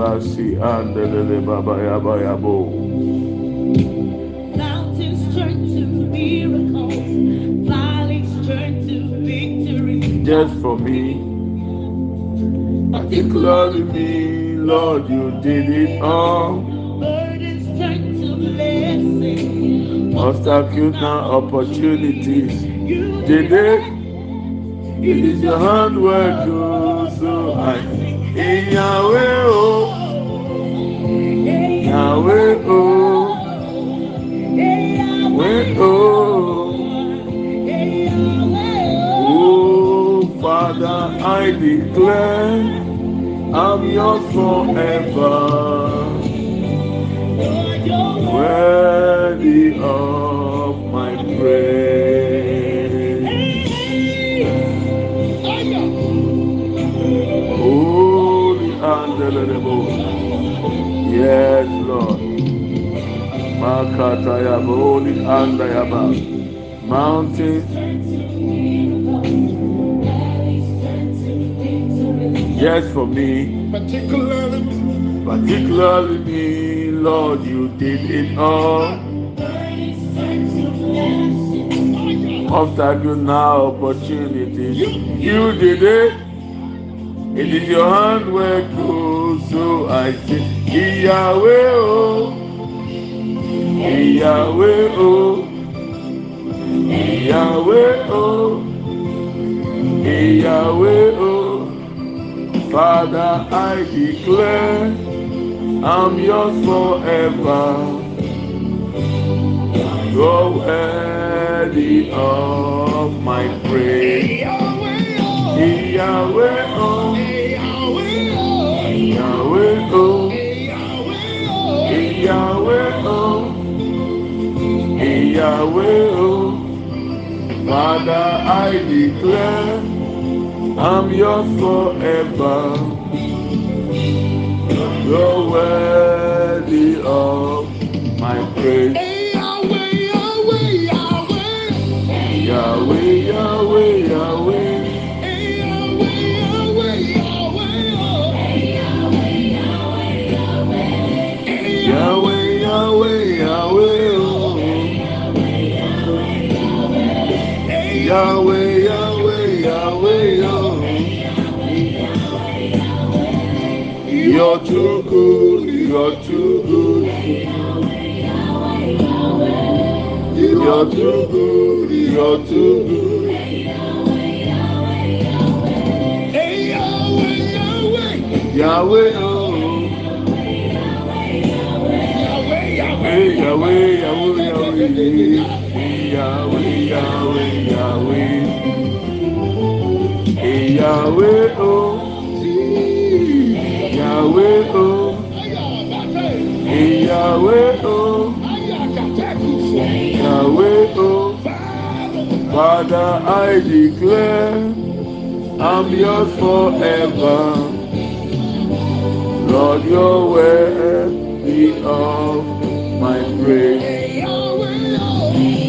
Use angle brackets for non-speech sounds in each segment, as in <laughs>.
basi andelele baba yaba yabo. Mountains turn to miracles, valleys turn to victory. Just for me, particularly me, Lord, you did it all. Burdens turn to blessings. Obstacles now opportunities. You Did it? It is your handwork, oh, so I in Yahweh, oh, Yahweh, oh, Yahweh, oh. Oh, Father, I declare I'm yours forever. Worthy of my praise. Holy and. Yes, Lord. Makataya holy and Mountains. Yes, for me. particularly me, Lord, you did it all. Obstacle now, opportunities. You did it. It is your handwork, oh, so I say, Yahweh, Yahweh, oh, Yahweh, oh, Yahweh, oh. Father, I declare I'm yours forever. You're worthy of my praise. Yahweh, oh, Yahweh, oh, Yahweh, oh. Father, I declare I'm yours forever. You're worthy of my praise. Yahweh, Yahweh, Yahweh, Yahweh, Yahweh, Yahweh, Yahweh, Yahweh, oh. You're too good, you're too good. You're too good, you're too good. Yahweh, oh. Yahweh, Yahweh, Yahweh, Yahweh. Yahweh, Yahweh, Yahweh. Yahweh, oh. Yahweh, oh. Yahweh, oh. Yahweh, oh. Father, I declare I'm yours forever. Lord, you're worthy of my praise.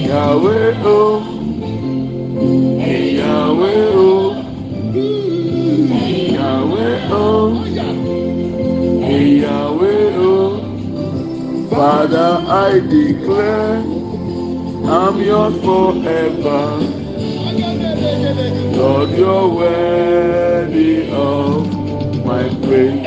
Yahweh, oh. Father, I declare I'm yours forever. Lord, you're worthy of my praise.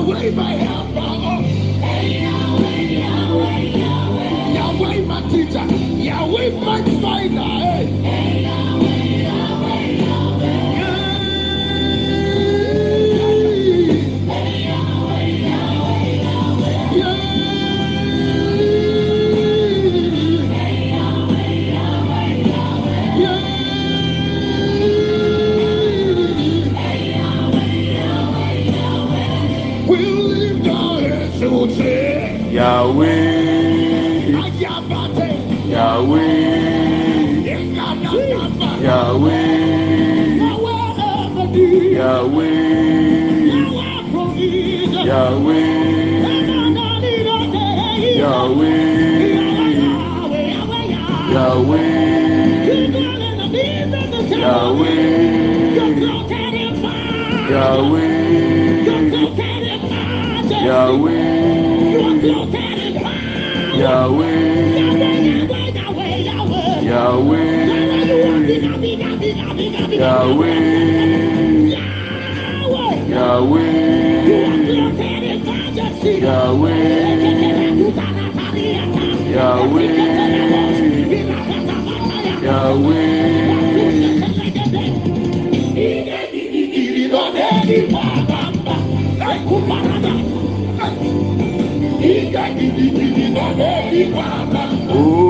Yahweh, my helper. Oh,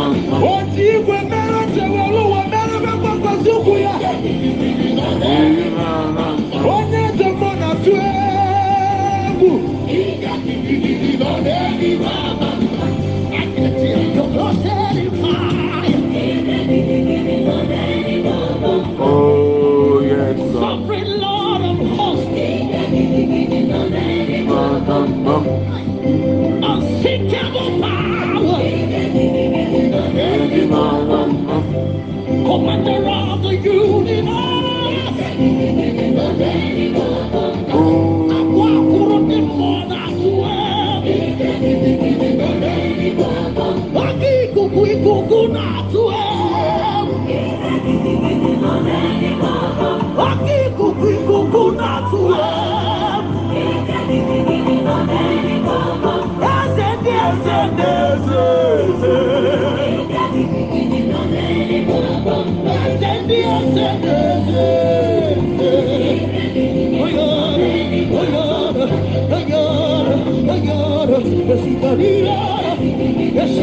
ya. amigo bingo com natural. Yes,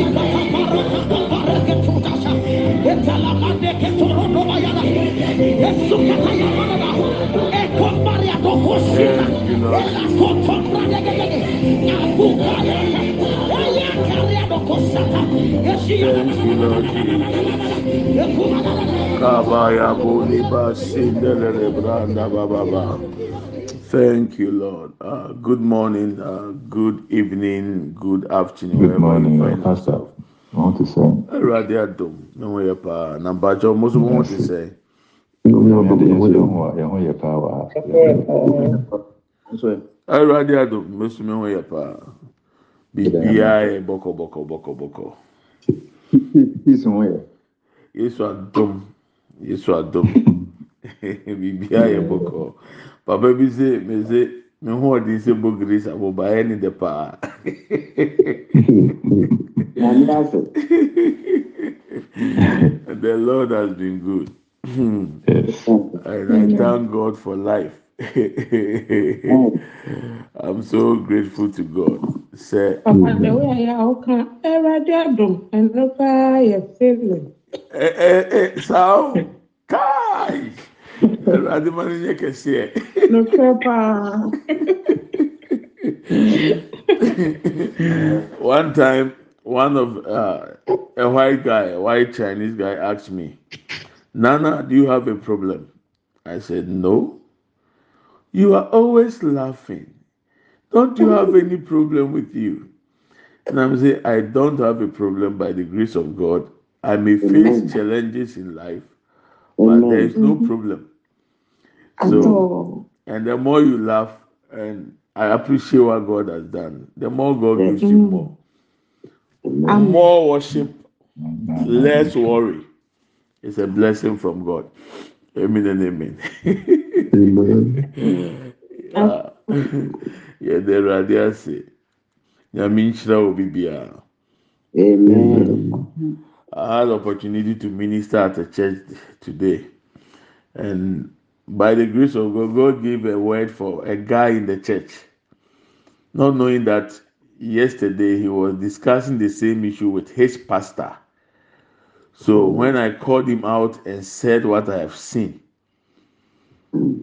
Kabaya Boliba Sindelere Branda Baba. Thank you, Lord. Uh, good morning, uh, good evening, good afternoon. Good you morning, find Pastor. I want to say, Awurade adom na wɔn yɛ paa na mpatsɔ mo nso mo awurade adom mɛsumi ho yɛ paa. Biribiaa yɛ bɔkɔ bɔkɔ bɔkɔ bɔkɔ. <laughs> Yesu adom yesu adom. <laughs> Biribiaa yɛ bɔkɔ. Papa bi se mese me ho ɔden sɛ bɔ grace abobaeɛ ne dɛ paa. <laughs> The lord has been good. And I thank hmm. God for life. <laughs> I'm so grateful to God. Say, Papa, the way I ɔka Awurade adom ɛno paa yɛ favourite. sao, kai. Awurade ma no nyɛ kɛseɛ. <laughs> One time, one of uh, a white guy, a white Chinese guy, asked me, "Nana, do you have a problem?" I said, "No." You are always laughing. Don't you have any problem with you? And I'm saying, I don't have a problem by the grace of God. I may face challenges in life, but there is no problem. So, and the more you laugh, and I appreciate what God has done, the more God gives you more. Amen. More worship, less worry. It's a blessing from God. amen and amen Amen. Yɛde awurade ase nyame nhyira wɔ bibiara Amen. I had opportunity to minister at a church today, and by the grace of God, God gave a word for a guy in the church, not knowing that yesterday he was discussing the same issue with his pastor. So when I called him out and said what I have seen,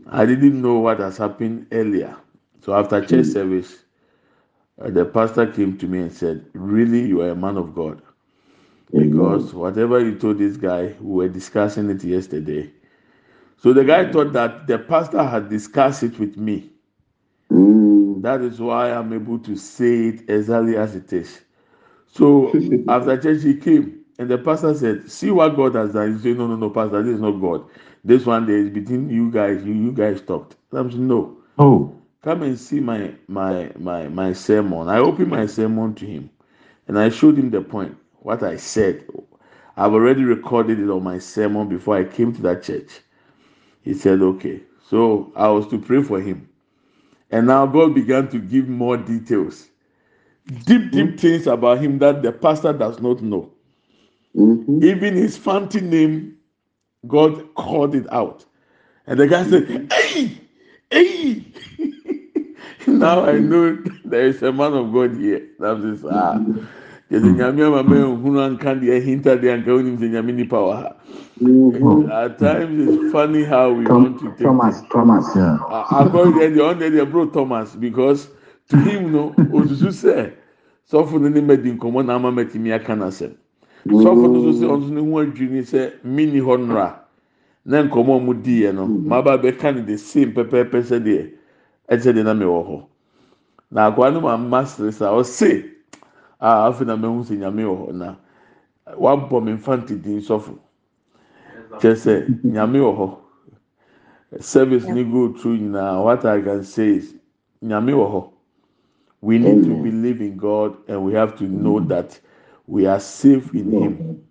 I didn't know what has happened earlier. So after church service, uh, the pastor came to me and said, "Really, you are a man of God." because whatever you told this guy, we were discussing it yesterday. So the guy thought that the pastor had discussed it with me. Mm. That is why I'm able to say it exactly as it is. So <laughs> after church, he came and the pastor said, "See what God has done." He said, "No, no, no, pastor, this is not God. This one there is between you guys. You, you guys talked." I'm saying, "No, Oh, come and see my my my my sermon." I opened my sermon to him, and I showed him the point. What I said, I've already recorded it on my sermon before I came to that church. He said, "Okay." So I was to pray for him, and now God began to give more details, deep, deep mm. things about him that the pastor does not know. Mhm. Even his fancy name, God called it out. And the guy said, Hey, hey. <laughs> now I know there is a man of God here. That is ah. Yɛsɛ nyame ama mɛ nhunu anka deɛ hinta deɛ anka onim sɛ nyame nipa wɔ ha. Mhm. At times it's funny how we Tom, want to take Thomas, Thomas, yeah. according to under the bro Thomas because to him no osusu sɛ sɔfo no ne mɛ di nkɔmɔ na ama mɛ ti mi aka n'asɛm. Sɔfo no so sɛ ɔno ne ho adwiri sɛ mini hɔ nnora na nkɔmɔ a di yɛ no maba bɛka ne the same pɛpɛɛpɛ sɛ deɛ ɛkyɛ deɛ na mi wɔ hɔ na akɔla no ma mma sere sa ɔse a afei na mɛhu sɛ nyame wɔ hɔ na wabɔ mi nfa ntidi sɔfo kyɛ sɛ nyame wɔ hɔ service ni go through nyinaa what i can say is nyame wɔ hɔ we need to believe in god and we have to know that we are safe in him.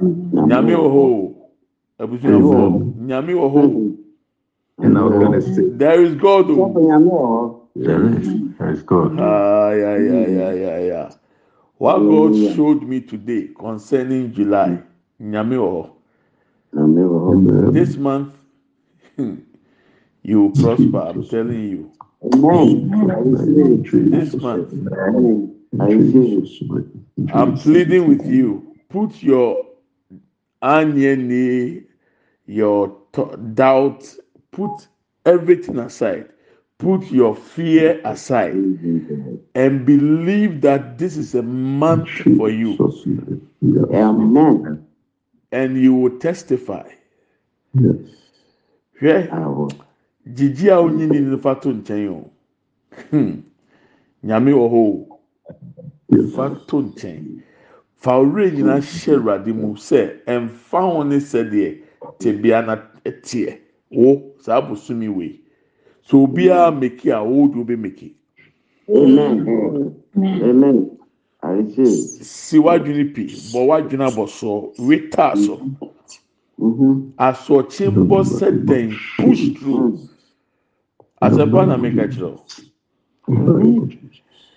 nyame wɔ hɔ o. Abusuafo nyame wɔ hɔ o. There is god o. There is, God. ah yeah yeah yeah yeah yeah what god showed me today concerning july nyame wɔ hɔ. This month you will prosper i'm telling you. Amen. I receive it. this month Amen. I receive it. i'm pleading with you put your onion your doubt put everything aside put your fear aside and believe that this is a month for you Amen. and you will testify Yes. hwɛ I will. gyigyi a fa to nkyɛn o Hmm. nyame wɔ hɔ o Yes. Fa to nkyɛn fa owurɛ nyinaa hyɛ awurade mu sɛ ɛnfa ho ne sɛdeɛ tebea na teɛ wo saa abosomi wei. So obiara meki a wo de obe meki si wadwene pi bɔ wadwene abɔsoɔ weta so. Mhm. asoɔkye bɔ sɛ dɛn push through. Asɛmpa na meka kyerɛ o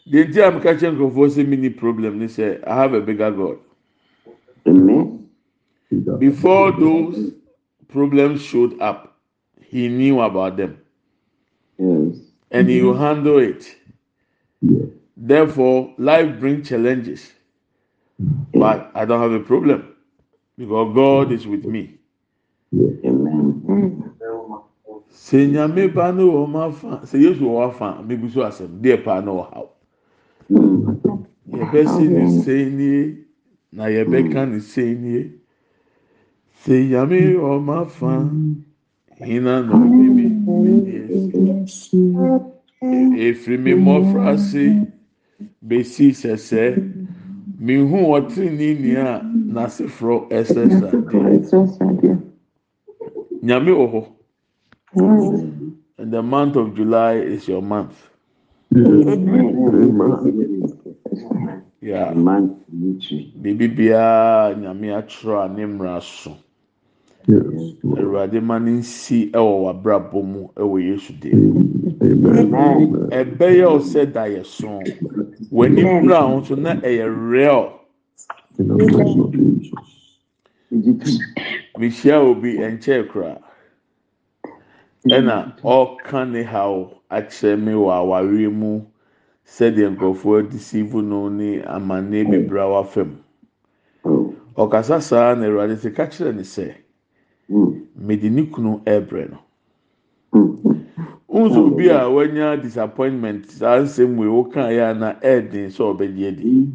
deɛ nti a meka kyerɛ nkurɔfoɔ sɛ mini problem ne sɛ i have a bigger god. Before those problems showed up he knew about them. And he will handle it. Therefore life brings challenges. But i don't have a problem because god is with me. Sɛ nyame ba ne wɔ ma fa sɛ yesu wɔ afa mebu so asɛm. Deɛ paa na ɔhaw yɛbɛsi ne sei nie na yɛbɛka ne sei nie sɛ nyame wɔ ma fa na ɔde mi efiri mi mmɔfra ase besi sɛsɛ mihu ɔtí ni nia n'aseforo ɛsɛ sadeɛ nyame wɔ oh, hɔ and the month of july is your month. yeah Man, victory. Biribi biara nyame atwerɛ a ne mmara so awurade ma ne nsi ɛwɔ w'abrabɔ mu ɛwɔ yesu Amen. Amen. ɛbɛyɛ ɔsɛ da yɛ so w'ani kura ho so na ɛyɛ real mehyia obi nkyɛn kura ɛna ɔka ne haw akyerɛ me wɔ awareɛ mu sɛdeɛ nkurɔfoɔ deceive no ne amanneɛ bebree a wafam Oh. ɔkasa saa na awurade sɛ ka kyerɛ ne sɛ Mm. mede ne kunu ɛrebrɛ no. Mm. nso obi a wanya disappointment saa nsɛm wei? Woka yɛ a na ɛɛden sɛ ɔbɛgye adi.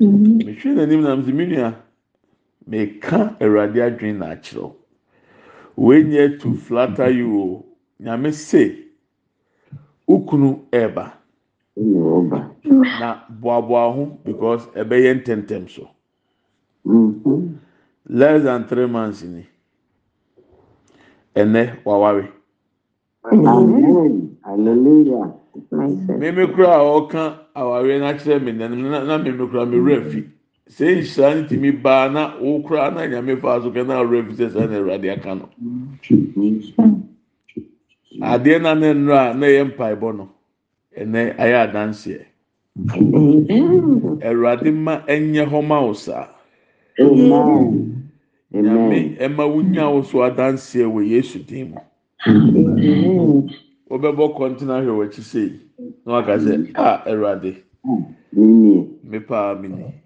Mehwɛ n'anim na mede me nua meka awurade adwene na akyerɛw. Wei nyɛ to flatter you o nyame se ukunu ɛɛba ɔba. na boaboa ho because ɛbɛyɛ ntɛntɛm so Mhm. less than three months ni ɛnɛ. Hallelujah. mímí kura a ɔka awaare n'akyerɛ mi na na na mímí kura mi wura fi sɛ nhyira ne tìmi baa na wokura na nyame fa so kɛ na wura fi sɛ na awurade aka no adeɛ na ne nnura a na ɛyɛ mpaebɔ no ɛnɛ ayɛ adanseɛ awurade ma ɛnyɛ hɔ ma wo saa nyame ɛma wonya wo so adanseɛ wɔ yesu din mu wobɛbɔ kɔntena hwɛ w'akyi sei na waka sɛ a awurade Mimi. me ni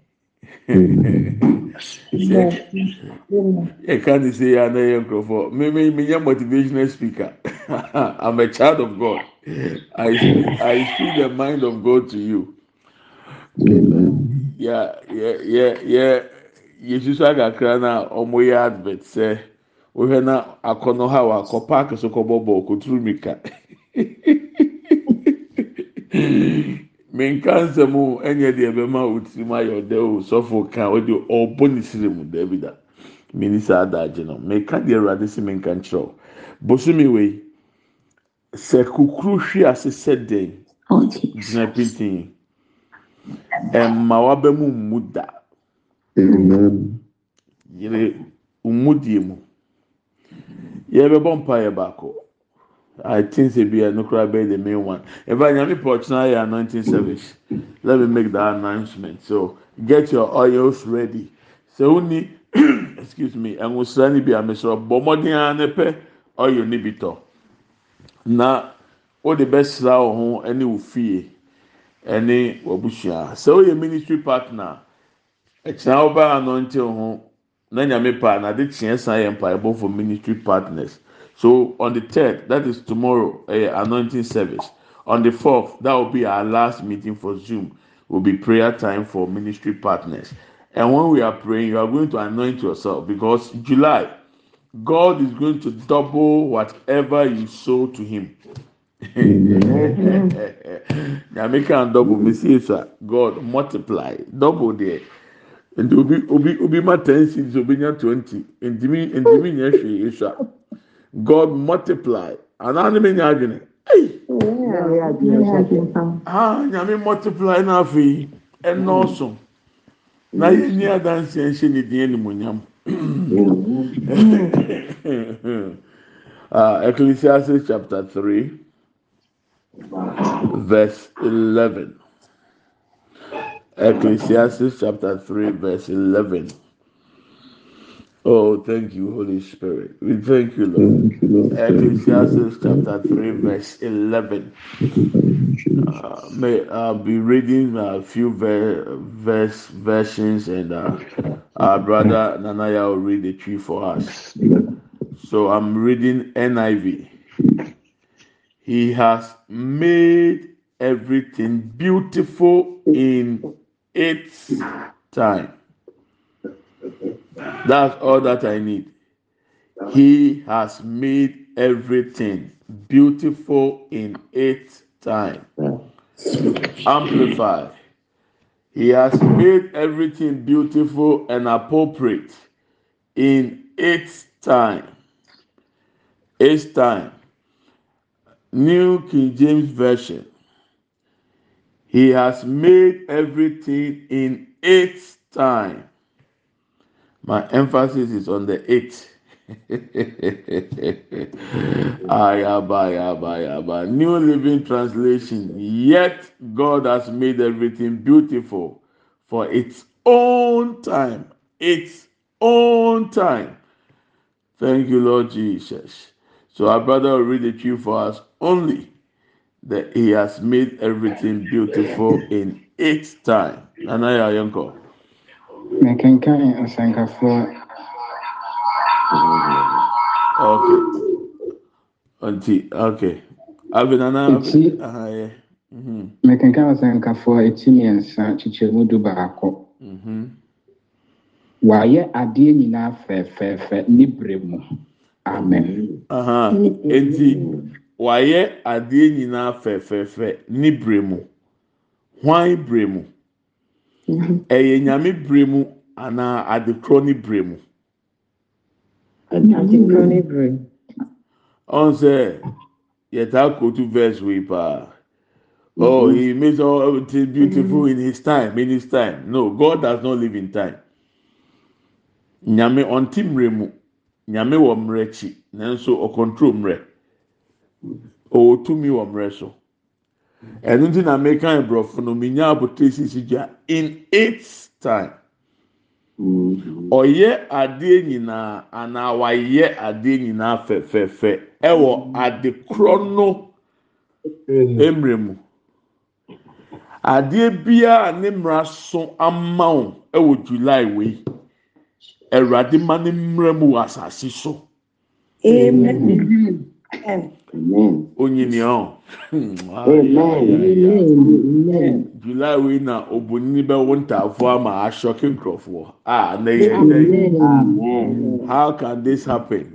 yɛka ne sɛ yɛ ana yɛ nkurɔfoɔ me me me nyɛ motivational speaker i'm a child of god i i speak the mind of god to you yɛsusu akakra na ɔmo yɛ advert sɛ wohwɛ na akɔnɔ ha wɔ akɔ paaki so kɔbɔ bɔɔl koturu mika menka nsɛm o ɛnyɛ deɛ ɛbɛma otiri mu ayɛ ɔdɛ o sɔfo ka ɔde ɔbɔ ne siri mu dɛbi da mini saa adagye no. Meka deɛ ɛwurade si menka nkyerɛw bosomi wei sɛ kukuru hwi ase sɛ den gyina pintin ɛmma waba mu mu da. Yere umudie mu. Yɛbɛbɔ mpa yɛ baako I think say be a cry be the main one. If I nyame portion I anointing service, let me make that announcement. So get your oils ready. So only <clears throat> excuse me, and we send be a mesro bomodin anepe oil ni bito. Na o the best ra ho any wo fie any wabusha. So your ministry partner. Ekyina wo ba anointing ho na nyame pa na de kyen san yɛ mpa for ministry partners. So on the third that is tomorrow ɛyɛ anointing service. On the fourth that will be our last meeting for zoom. Will be prayer time for ministry partners. And when we are praying you are going to anoint yourself because july god is going to double whatever you sow to him. <laughs> Kan double mesi esu a god multiply double there. Nti obi obi obi ma ten seeds obi nya twenty. Ntumi ntumi nya hwee a god multiply. Anaa ne mi nya adwene ah nyame multiply na afei ɛnɔɔso na yɛn ni adansi ɛnhyɛ ne din animonyam ah ecclesiastes chapter three verse eleven. Ecclesiastes chapter 3, verse 11. Oh, thank you, Holy Spirit. We thank you, Lord. Thank you, Lord. Ecclesiastes chapter 3, verse 11. Thank you, Jesus. Uh, may I'll be reading a few ver- verse versions, and uh, our brother Nanaya will read the Twi for us. So I'm reading NIV. He has made everything beautiful in its time. That's all that I need. He has made everything beautiful in its time. Amplify. He has made everything beautiful and appropriate in its time. Its time. New King James Version. He has made everything in its time. My emphasis is on the it. <laughs> ayaba ayaba ayaba new living translation. Yet god has made everything beautiful for its own time. Its own time. Thank you lord jesus. So our brother will read the truth for us only that he has made everything beautiful in its time. Anaya yonko mekenkan asɛnkafoɔ nti okay. Abenana ahayɛ mm-hmm. mekenkan asɛnkafoɔ ɛti mmiɛnsa kyekyerɛmu du baako mm-hmm. wayɛ adeɛ nyinaa fɛfɛɛfɛ ne berɛ mu. Amen. Enti wayɛ adeɛ nyinaa fɛfɛɛfɛ ne berɛ mu. Hwan berɛ mu? Ɛyɛ nyame bere mu anaa adekorɔ ne bere mu? Adekorɔ ne bere. ɔn sɛ yɛtaa kotu verse wei paa. Oh he makes all everything beautiful in his time in his time. No god does not live in time. Nyame ɔnte mmerɛ mu. Nyame wɔ mmerɛ akyi nanso ɔkɔntrol mmerɛ. Ɔwɔ tumi wɔ mmerɛ so ɛno nti na meka eborɔfo no minya abotire sisi gya in its time. Ɔyɛ adeɛ nyinaa anaa wayɛ adeɛ nyinaa fɛfɛɛfɛ ɛwɔ adekorɔ no mmerɛ mu. Adeɛ biara ne mmara so ama wo ɛwɔ july wei. Awurade ma ne mmerɛ mu wɔ asase so. Amen. onyini ɔ july wei na obonini bɛwo ntaafoɔ ama ahyɔke nkurɔfoɔ. A na yɛ dɛ how can this happen?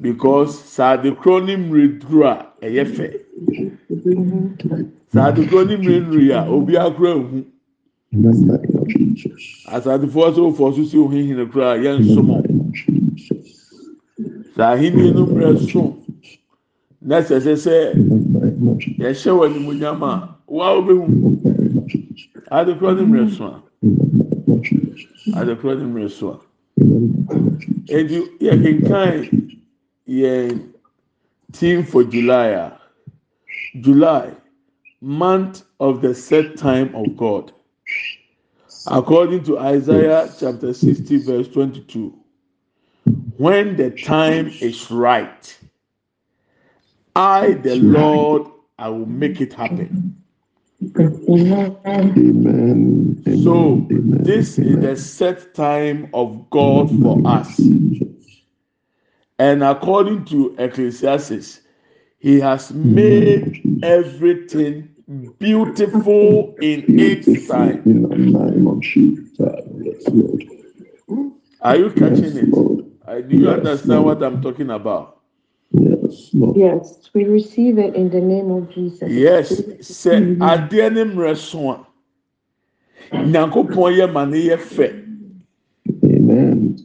Because saade korɔ ne mmireduro a ɛyɛ fɛ. Saade korɔ ne mmireduro a obi akora ehu asadefoɔ sɛ ofoɔ soso ohihini koraa yɛn nsomɔ. Saa ahenni no mmerɛ mm-hmm. so na sɛ sɛ sɛ the name of Jesus. yɛhyɛ wɔ animonyam a waa obehu In the name of Jesus. adekorɔ ne mmerɛ so a In the name of Jesus. adekorɔ ne mmerɛ so a In the name of Jesus. eti yɛkenkan yɛn team for july a july month of the set time of god according to isaiah chapter sixty verse twenty-two when the time is right i the lord i will make it happen Amen. So Amen. this is the set time of god for us And according to Ecclesiastes, he has made everything beautiful in its time. In the name of Jesus. Yes, Lord. Are you catching Yes, it? Lord. Uh, Do you Yes, understand Lord. what I'm talking about? Yes, Lord. Yes, we receive it in the name of Jesus. Yes. Sɛ adeɛ ne mmerɛ so a, Nyankopɔn yɛ ma ne yɛ fɛ. Amen.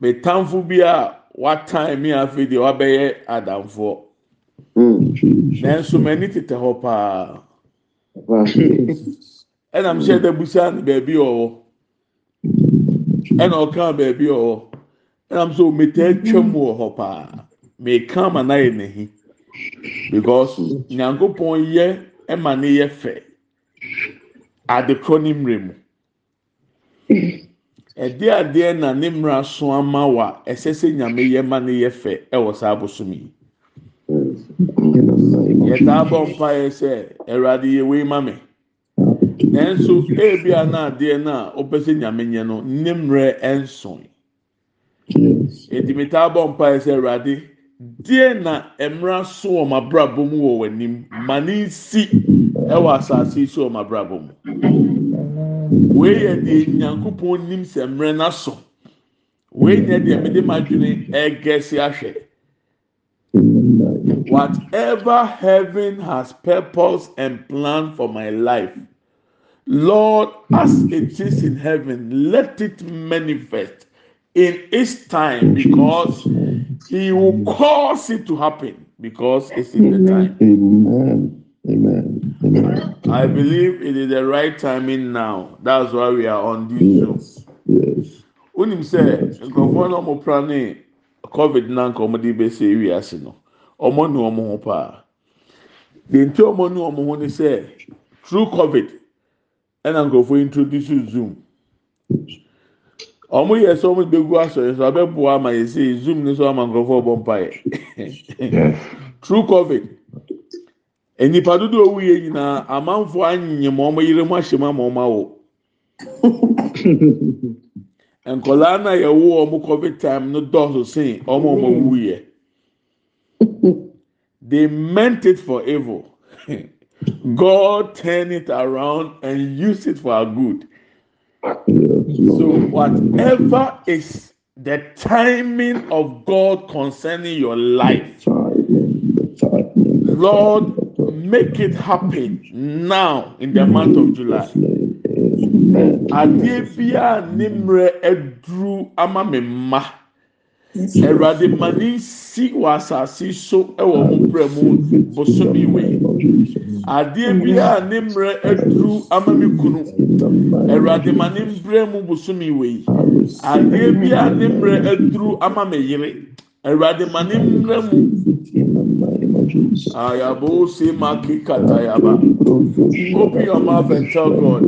Metamfo bi a watan mi afei deɛ wabɛyɛ adamfoɔ. Mm. Jesus. Nanso m'ani tetɛ hɔ paa. Yes. Ɛna m hyɛ dɛ busa ne baabi a ɔwɔ. Ɛna ɔka baabi ɔwɔ ɛnam so metaa twam wɔ hɔ paa. Meka ama na yɛ n'ahi. Because nyankopɔn yɛ ɛma ne yɛ fɛ. Adekorɔ ne mmerɛ mu. Ɛde adeɛ na ne mmerɛ so ama wa ɛsɛ sɛ nyame yɛ ma ne yɛ fɛ ɛwɔ saa abosom yi. Yɛtaa bɔ mpa yɛ sɛ ɛwurade yɛ wei ma me. Nanso ebi a na adeɛ na ɔpɛ sɛ nyame nyɛ no ne mmerɛ ɛnson. Yes. Eti metaa bɔ mpa sɛ Awurade deɛ na mmerɛ so wɔ m'abrabɔ mu wɔ w'anim ma ne nsi ɛwɔ asase yi so wɔ m'abrabɔ mu. Wei yɛ deɛ Nyankopɔn nim sɛ mmerɛ n'aso. Wei nyɛ deɛ mede m'adwene ɛgɛsi ahwɛ. Whatever heaven has purpose and plan for my life, Lord, as it is in heaven, let it manifest in its time because He will cause it to happen because it's in the time. Amen. Amen. Amen. I believe it is the right timing now. That's why we are on this show. Yes. Wonim sɛ nkurɔfoɔ no ɔmo pra ne covid na nka ɔmo de bɛsɛ ewi ase no ɔmo nu ɔmo ho paa deɛ nti ɔmo nu ɔmo ho ne sɛ through covid ɛna nkurɔfoɔ introduce zoom. Ɔmo yɛ sɛ ɔmo bɛgu asɔre so abɛboa ama yɛ sɛ zoom ne so ama nkurɔfoɔ bɔ mpa yɛ through covid. Nipa dodo owu yɛ nyinaa amanfoɔ anyim ɔmo yere mu ahyɛ mu ama ɔmo awo <laughs> nkɔlaa na yɛwo ɔmo covid time no dɔɔso sen ɔmo ɔmo wu yɛ <laughs> they meant it for evil <laughs> god turn it around and use it for our good. So whatever is the timing of god concerning your life lord make it happen now in the month of july. Adeɛ biara ne mmerɛ aduru ama me mma awurade ma ne nsi wɔ asase so wɔ ho brɛ mu wei adeɛ biara ne mmerɛ aduru ama me kunu. Awurade ma ne mbrɛ mu bosomi wei. Adeɛ biara ne mmerɛ aduru ama me yere awurade ma ne mmerɛ mu ayabo se maki katayaba open your mouth and tell God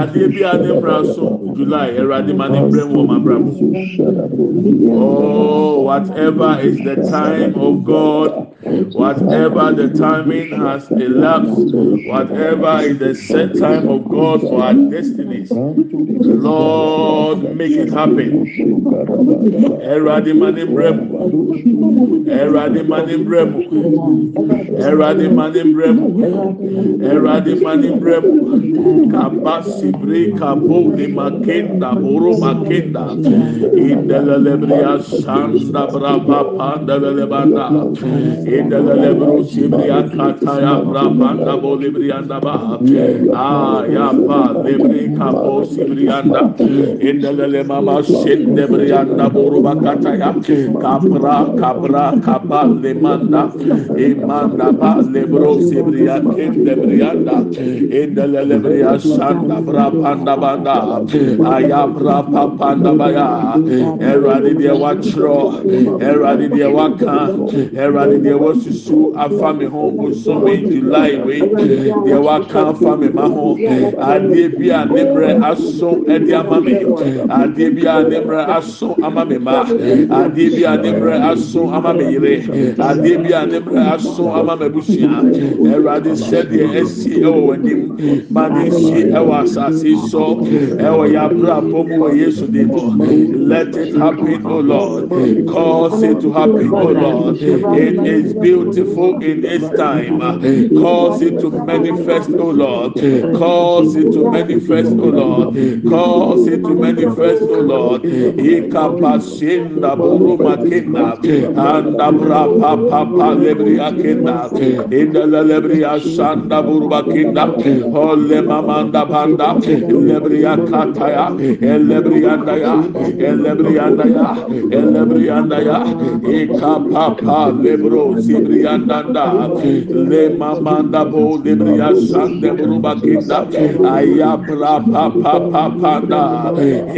adeɛ biara ne mmerɛ so July awurade ma ne mbrɛ mu wɔ ma. Oh, whatever is the time of God, whatever the timing has elapsed, whatever is the set time of God for our destinies, Lord, make it happen. Ẹ̀rọ̀adé máa ní brẹ̀ mu. Ẹ̀rọ̀adé máa ní brẹ̀ mu. Ẹ̀rọ̀adé máa ní brẹ̀ mu. Kàbá sibiri kàbó ni màkéńdà bóró màkéńdà. Ìdẹ́lẹ́lẹ́bìrì àṣàǹdà bàbá pàǹdẹ́lẹ́lẹ́bàdà. Ìdẹ́lẹ́lẹ́bìrì òṣèbìrì àkàtàyà bàbá ńdàbọ̀ lẹ́bìrì àndàbà. Àyàbà lẹ́bìrì kàbó sibiri àndà. Ìdẹ́lẹ́lẹ́ màmá ṣèǹdẹ̀bìrì àndàbòrò bàkàtàyà. Kàbra kapra kapra kapa lemanda, imanda ba lebro sibria kende brianda, indelelebria sanda brapanda banda, ayabra papanda baya, eradi deɛ wakyerɛ ɛwurade deɛ waka ɛwurade deɛ wasusu afa mi ho bosomi july wei deɛ waka afa mi ma ho adeɛ bi a ne mmerɛ aso ɛde ama mi. Adeɛ bi a ne mmerɛ aso ama mi ma. Adeɛ bi a ne mmerɛ aso ama mi yere. Adeɛ bi a ne mmerɛ aso ama mi abusua ɛwurade sɛdeɛ ɛsi ɛwɔ w'anim. Ma ne si ɛwɔ asase so. Ɛwɔ yabra pɔmu wɔ yesu de mu let it happen o lord. Cause it to happen o lord. It is beautiful in its time. Cause it to manifest o lord. Cause it to manifest o lord. Cause it to manifest o lord. Ikapasinda buru makina anda bra pa pa lebri akina inda la lebri asanda buru makinda holle mamanda banda lebri akataya lebri anda ya lebri anda ya lebri anda ya ikapapa lebro sibri anda le mamanda bo lebri asanda buru makinda ayabra pa pa pa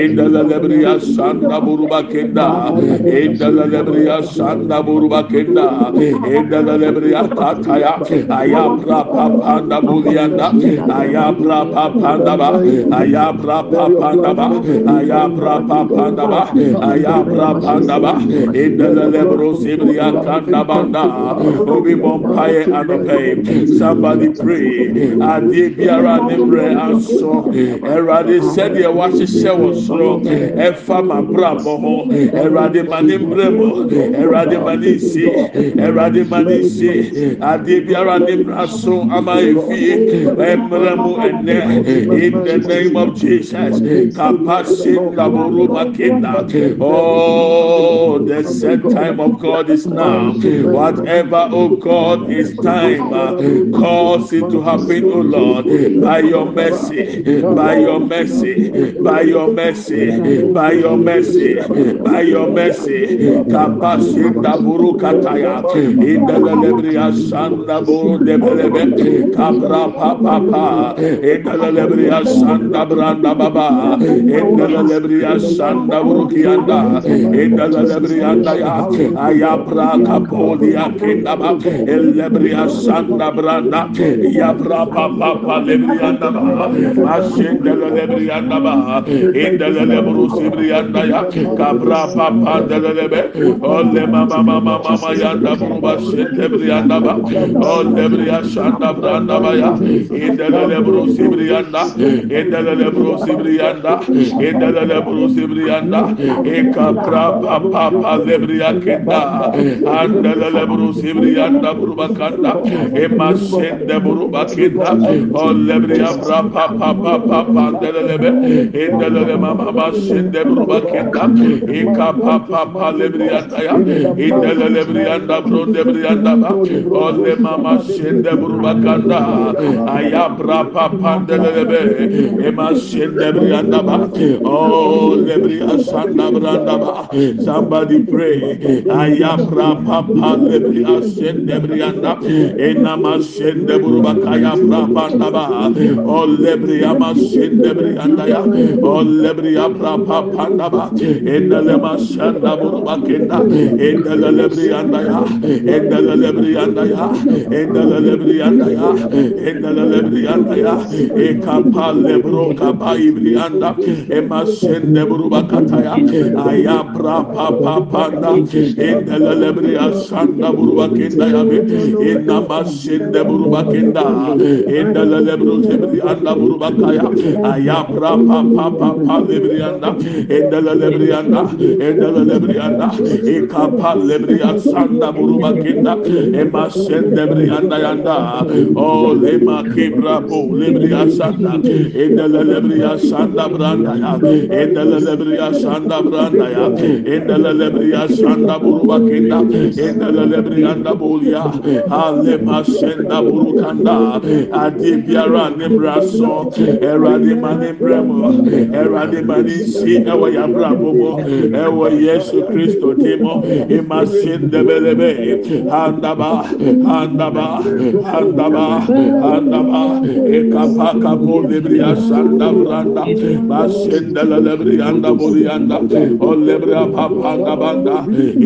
inda la lebri asanda buru makinda inda la lebri lebriya sanda buruba kenda la lebriya tataya aya pra pa panda bulianda aya pra pa panda ba aya pra pa panda ba aya pra pa panda ba aya pra panda ba enda la lebro sibriya kanda banda obi bompaye anope somebody pray. Adie biara ne mbrɛ aso ɛwurade sɛdeɛ wahyehyɛ wɔ soro ɛfa ma brabɔ ho ɛwurade ma ne mbrɛ mu ɛwurade ma ne nsie ɛwurade ma ne nsie ade biara ne mbrɛ ama efie ɛmbrɛ mu ɛnɛ in the name of jesus kapasi ndaboro makina oh the set time of god is now. Whatever, oh God, is time, uh, cause it to happen, oh Lord, by your mercy, by your mercy, by your mercy, by your mercy, by your mercy. Kapasita burukataya. Idelelebria sanda buru debelebe. Kabra papa pa. Idelelebria sanda branda baba. Idelelebria sanda burukianda. Idelelebria ya. Ayabra kapodia kindaba. Elebria sanda branda. Yabra papa pa lebrianda ba. Ashindelelebrianda ba. Idelelebrusibrianda ya. Kabra papa delelebe. Ole mama mama mama yanda buruba şetebri yanda ba. Ole bri yaşanda branda ba ya. İndelele buru sibri yanda. İndelele buru sibri yanda. İndelele. Eka pra pa pa pa lebri yakenda. Buruba kanda. Ema şende buruba kenda. Ole bri ya pra pa pa be. İndelele mama mama şende buruba kenda. Eka pa pa pa. Lebrianda ya, indelelebrianda bronde brianda ba, ole mama shende buruba kanda, ayabra papa delebe, ema shende brianda ba, oh lebria shanda branda ba, somebody pray, ayabra papa lebria shende brianda, enama shende buruba kaya branda ba, oh lebria ma shende brianda ya, oh lebria papa panda ba, endele ma shanda endele briyandaya endele briyandaya endele briyandaya endele briyandaya e kapalle bro kapai briyanda e masende bro bakataya. Aya pra pa pa pa da endele briyasanda bro bakenda ya be enna masende bro bakenda. Endele bro briyanda bro bakaya. Aya pra pa pa pa pa briyanda endele briyanda endele briyanda ekapa lebria sanda buruba kenda, ema shende brianda yanda, oh lema kebra bo lebria sanda, endele lebria sanda branda ya, endele lebria sanda branda ya, endele lebria sanda buruba kenda, endele lebrianda bolia, alema shenda burukanda, adi biara nebra so, erade mani bremo, erade mani si ewa ya brabomo, ewa Yesu Kristo timo, ema shende belebe, handaba, handaba, handaba, handaba, ekapa kapo lebria sanda branda, bashende lebrianda bolianda, o lebria papanda banda,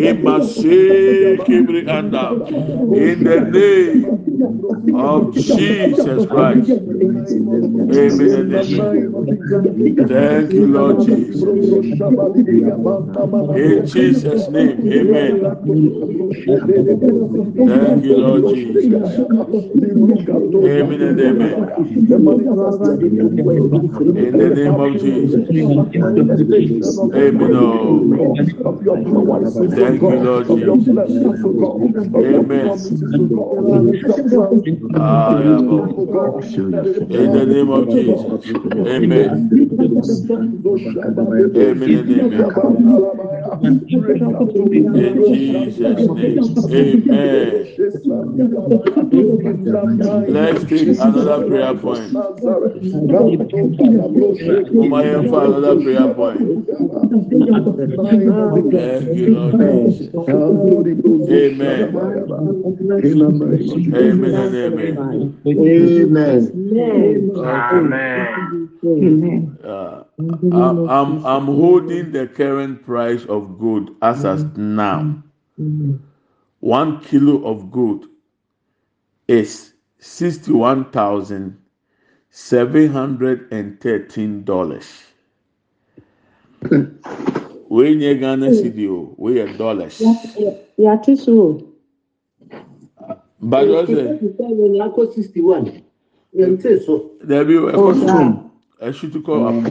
ema she kibrianda, in the name of Jesus Christ. Amen amen. Thank you, Lord Jesus. In Jesus' name, amen. Thank you, Lord Jesus. Amen and amen. In the name of Jesus. Amen. Oh. Thank you, Lord Jesus. Amen. In the name of Jesus. Amen. Amen. In Jesus' name. Amen. Let's take another prayer point. Mama yẹn fa another prayer point. Thank you, Lord Jesus. Amen. Amen and amen. Amen. Uh, I- I'm I'm holding the current price of gold as at now. One kilo of gold is sixty-one thousand seven hundred and thirteen dollars. Wei nye Ghana cedi o, wei yɛ dollars. yàtí so báyọ̀ ọ̀sẹ̀ dẹ̀bi ẹ̀kọ́ sùn ẹ̀ṣutú kọ́ àpò.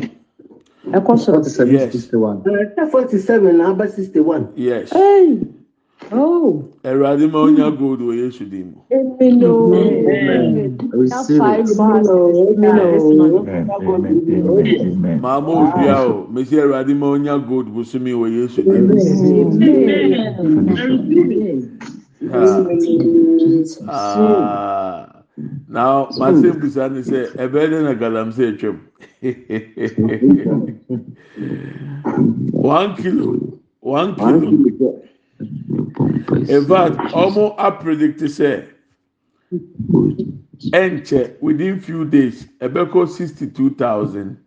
ẹ̀kọ́ sùn forty seven sixty one. ẹ̀ka forty seven na aba sixty one. yes. ẹ̀rọ adé máa ń yá gold wọ yéṣu dì mú. èmi ló máa mú òbíà o mèsì ẹ̀rọ adé máa ń yá gold bùsùnmí wọ yéṣu dì mú. Ah. Ah. Now my same busa ni sɛ ɛbɛyɛ dɛ na galamsey atwam one kilo. One kilo. In fact ɔmo apredict sɛ ɛnkyɛ within few days ɛbɛkɔ sixty two thousand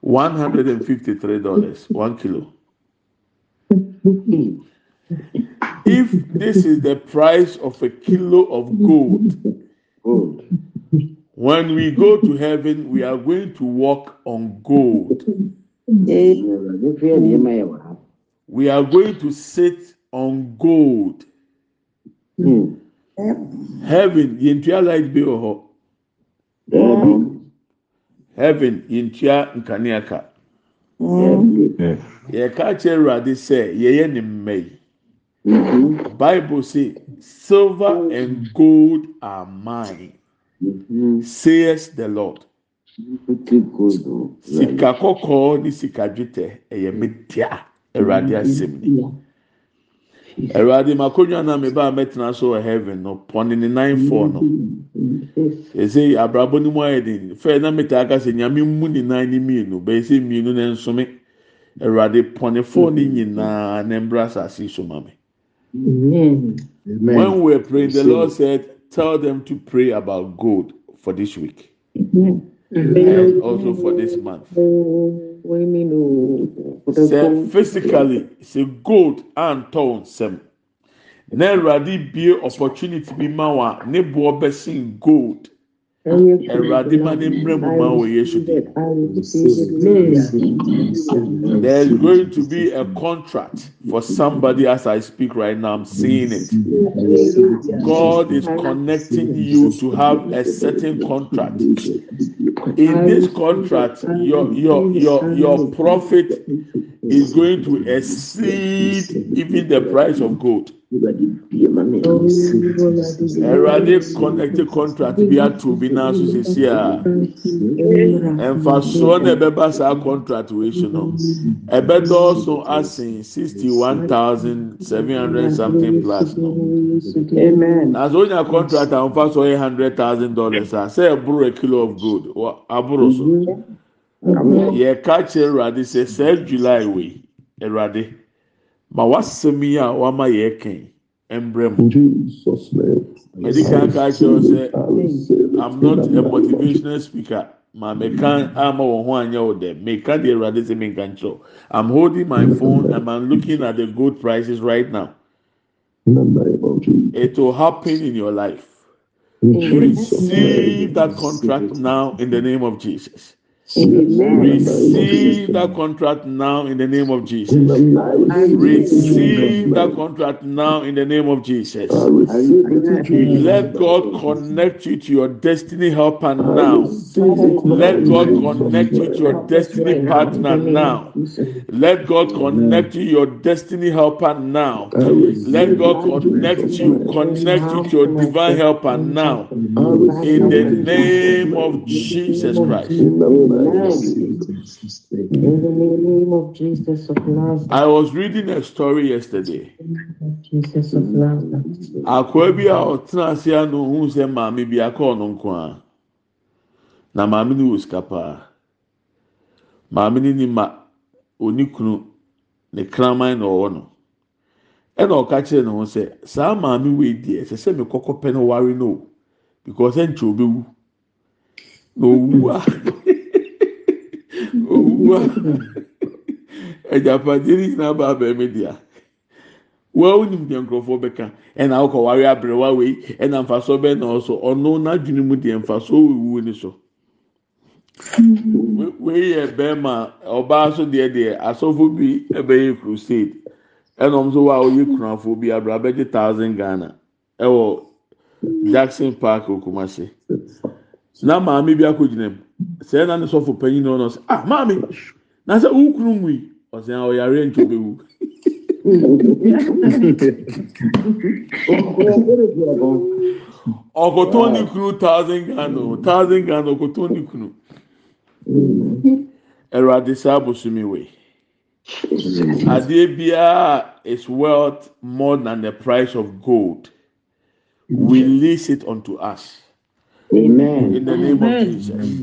one hundred and fifty three dollars. One kilo. If this is the price of a kilo of gold, gold, when we go to heaven, we are going to walk on gold. We are going to sit on gold. Heaven, yɛntua light bi wɔ hɔ. Heaven, yɛntua nkanea ka. Yɛka kyerɛ Awurade sɛ yɛyɛ ne mma yi. Bible say, silver and gold are mine, says the Lord. Sika kɔkɔɔ ne sika dwetɛ ɛyɛ me dea Awurade asɛm ni. Awurade makonwa na me ba mɛtena so wɔ heaven no pɔne ne nan fɔ no. Ese abrabɔ ne mu ayɛ den fɛn na me taa ka sɛ nyame mu ne nan ne mmienu bɛyɛ sɛ mmienu na nsome. Awurade pɔne fɔ ne nyinaa na mbra asase so ma me. When we were praying, the Lord said, Tell them to pray about gold for this week and also for this month. Say physically, say gold and tone sem. Na Awurade bie opportunity bi ma wa ne boɔ bɛsen gold. Awurade ma ne mmerɛ mu ma wɔ Yesu dim. There is going to be a contract for somebody as I speak right now. I'm seeing it. God is connecting you to have a certain contract. In this contract, your your your your profit is going to exceed even the price of gold. Awurade connected contract bi ato bi n'aso sisi a mfasoɔ na ɛbɛba saa contract wei so no ɛbɛdɔɔso asen sixty one thousand seven hundred something plus no. Na so onya contract a nfa so yɛ hundred thousand dollars a sɛ ɛboro a kilo of gold wɔ aboro so. Yɛ ka kyerɛ Awurade sɛ sɛ July wei Awurade ma wasɛm yi a wama yɛ kɛn mbrɛ mu. Jesus' name. Medi kan ka kyerɛ sɛ I'm not a motivational speaker. Ma meka ama wɔn ho anyɛ wo dɛ. Meka deɛ Awurade sɛ meka. I'm holding my phone and I'm looking at the gold prices right now. In the name of Jesus. It will happen in your life. Receive that contract now in the name of Jesus. Receive Receive that contract now in the name of Jesus. the name of Receive that contract now in the name of Jesus. I receive it in Jesus' Let God connect you to your destiny helper now. receive it now Let God connect you to your destiny partner now. Let God connect you to your destiny helper now. Let God in connect you, connect you to your divine helper now. In the name of. Jesus Christ. In the name of Jesus. Of Nazareth, I was reading a story yesterday. Jesus of Nazareth. Akwa bi a ɔtena ase a na ohun sɛ maame bi akɔ ɔno nko a. Na maame no wɔ sika paa. Maame no ni ma oni kunu ne kraman na ɔwɔ no. Ɛna ɔka kyerɛ ne ho sɛ saa maame wei deɛ ɛsɛ sɛ me kɔkɔ pɛ no ware no because ɛnkyɛ obewu. Na owu a <laughs> wọ́n ẹ̀jàpàdìrì yìí náà bá abẹ́mi dìá. Wọ́n ó nìm diẹ nkurọ̀fọ́ bẹ́ka ẹ̀nà akọ̀ wáyé abẹ́rẹ́wá wẹ̀yì ẹ̀nà nfàsọ́ bẹ́ẹ̀ náà ọ̀sọ̀. Ọ̀nà n'adwene mu diẹ nfàsọ́ wíwú ni so wẹ́yì yẹ bẹ́ẹ̀ma ọbaa so deẹ deẹ asọ́fo bi ẹ̀bẹ̀yẹ crusade. Ẹ̀nà ọ̀m so wá oyè kùnàfọ́ bi abúlábẹ́jì thousand Ghana. Ẹ̀wọ̀ Jackson Park Okumasi. Na maame bi akọ̀ gyina mu. Sɛ ɛna ne sɔfo panyin na ɔno sɛ ah maame na sɛ wukuru mu yi ɔsɛn a ɔyare nkyɛn bɛwu. <laughs> ɔkɔtɔn ne kunu thousand ghana o thousand ghana ɔkɔtɔn ne kunu. Ɛwurade saa abosomi wei. Adeɛ biara is worth more than the price of gold. Release it unto us. Amen. in the name of jesus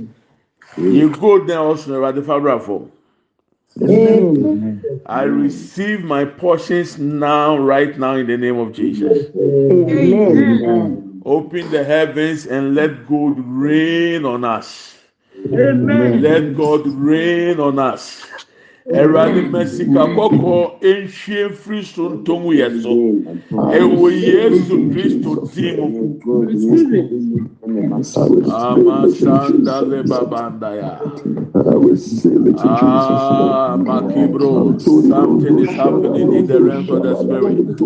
yɛ go na ɛwɔ so na ɛwɔ ade fabra fam. Amen. I receive my portions now, right now, in the name of Jesus. Amen. Open the heavens and let God rain on us. Amen. Let God rain on us. Ẹ̀rọ̀adé mẹ́sìkà kọ́kọ́ ẹ̀nhyẹ́ firi so ntọ́mu yẹ so. Ẹ̀wọ̀ Yéésù Kristo dì mu. Amasanda le babandaya. I receive it in Ah, Makibro. Something is happening in the realm of the spirit.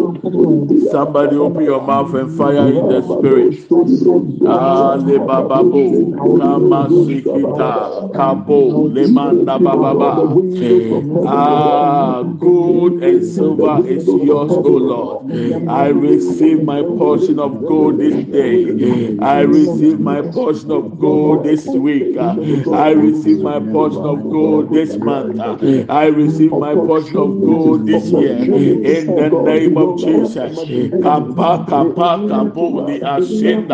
Somebody open your mouth and fire in the spirit. Ah, le bababo. Kama sikita. Kabo. Le manda bababa. Ah, gold and silver is yours, O Lord. I receive my portion of gold this day. I receive my portion of gold this week. I receive my portion of gold this month. I receive my portion of gold this year. In the name of Jesus.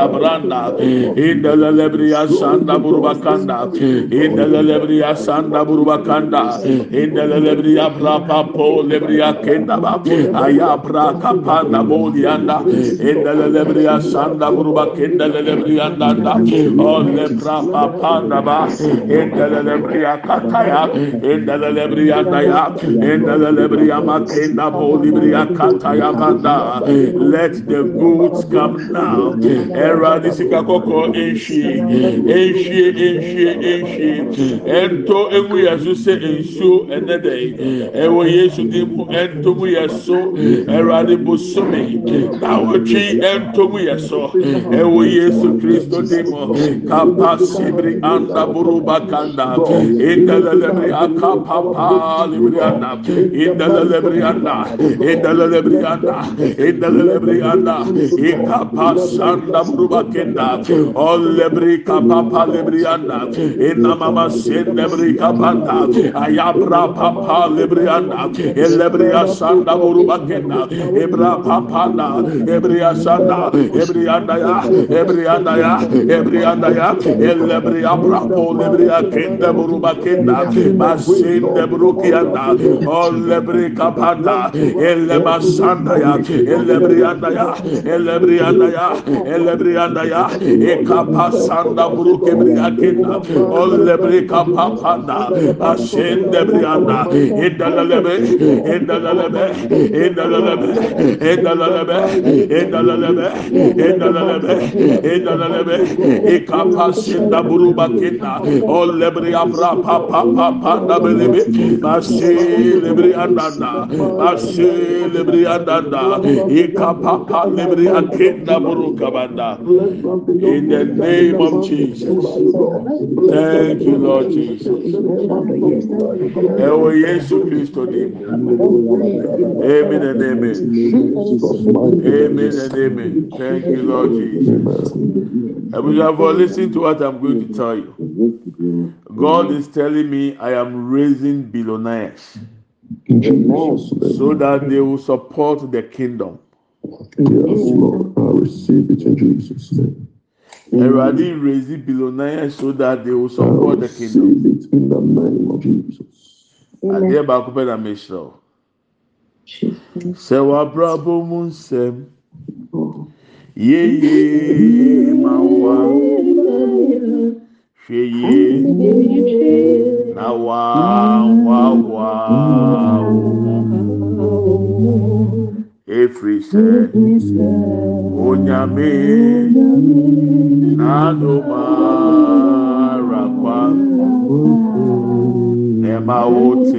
Branda. In the lelebria sanda burubakanda. In the lelebria sanda burubakanda. In Let the goods come now. Era disika koko enshi. Enshi enshi enshi. Ento emu yesu se enede. Mm. Ewo yesu di mu ento mm. mu yeso. Era mm. di busumi. Nawotwi ento mu yeso. Ewo yesu Kristo di mu. Kapasibri anda buruba kanda. Indelelebri akapapa libri anda. Indelelebri anda. Indelelebri anda. Indelelebri anda. Ikapasanda buruba kenda. Olebri kapapa libri anda. Inamama sendebri kapanda. Ayabra Ebra papa lebriana, elebria sanda burubagena, Ebra papana, ebria sanda, ebrianda ya, ebrianda ya, ebrianda ya, elebria brapo lebria kende burubakena, basin de brukianda, o lebri kapana, elema sanda ya, elebrianda ya, elebrianda ya, elebrianda ya, ekapasanda burukemriakena, o lebri kapapana, basin de bria bri anda. Indalebe. Indalebe. Indalebe. Indalebe. Indalebe. Indalebe. Indalebe. Ekapasenda buruba kenda. Olebri abra papa papa belebe. Masi lebri andanda. Masi lebri andanda. Ekapapa lebri akenda buruka banda. In the name of Jesus. Thank you, Lord Jesus. Ewo Yesu Kristo dim. Amen and amen. Amen and amen. Thank you, Lord Jesus. Abuja, listen to what I'm going to tell you. God is telling me I am raising billionaires so that they will support the kingdom. Yes, Lord. I receive it in Jesus' name. Already raising billionaires so that they will support the kingdom. in the name of Jesus. Adeɛ baako pɛ na mehyerɛ o. Sɛ wabrabɔ mu nsɛm, yeye ma wa, hwɛ yie na wa wa wa wo. Efiri sɛ onyame n'adoma rakwa ma wote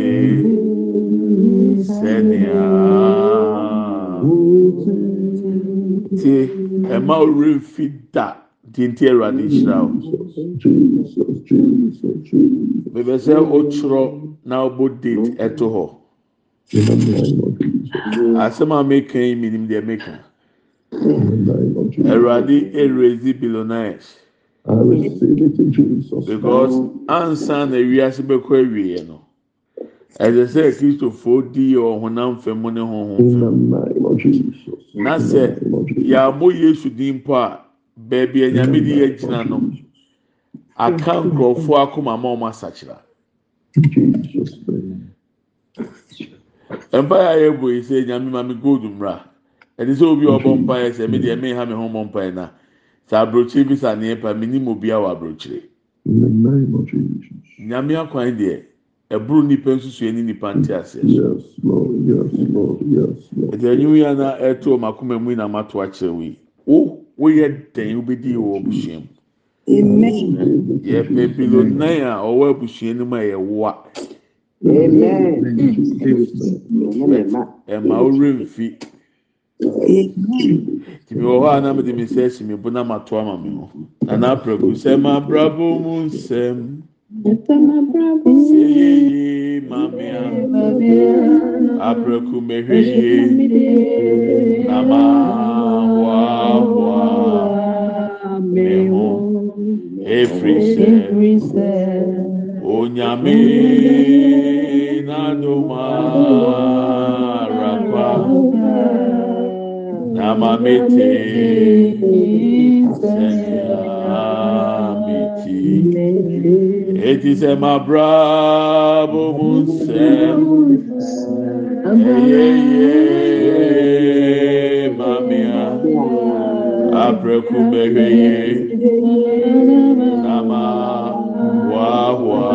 ti tie ɛma owurɛ mfi da di nti awurade nhyira o bɛbɛ sɛ ɔtwerɛ na ɔbɔ date ɛto hɔ asɛm a meka yi minim deɛ meka awurade erezi bilionaires. Because ansa na ewiase bɛkɔ awie no ɛsɛ sɛ kristofoɔ di ɔhonam fam ne honhom na sɛ yàbɔ yesu din mpo a beebi a nyame de yɛ gyina no aka nkurɔfoɔ akoma ma ɔmo asakyera. Mpaeɛ a yɛbɔ yi sɛ nyame ma mi gold mmra. Ɛde sɛ obi a ɔbɔ mpaeɛ sɛ mi deɛ mi ha mi ho mɔ mpaeɛ na sɛ aburokyire bi sa neɛ pa mi ni mo bia wɔ aburokyire nyame akwan deɛ ɛburo nipa nsusu ɛni nipa nte aseɛ so. Ɛdi ɛnyi yi ana ɛto ɔmo akoma mu yi na ma to akyerɛ wo yi. Wo woyɛ dɛn? Wobɛdi wɔ abusua mu? Yɛ pɛpilo nan a ɔwɔ abusua no mu a yɛ wa Amen. Amen. ɛma ɔwura nfi tìmí wɔ hɔ a na mede mesɛ asi me bo na mato ama me ho nana apragu sɛ mabrabɔ mu nsɛm sɛ yeye mamea apraku mɛhwɛ yie na mahoahoa me ho ɛfiri sɛ onyame na doma Nyamamiti, Senyamiti. It is a mabrabo munsem. Eyeye, mamia. Aprekumeheye. Nama, wahwa,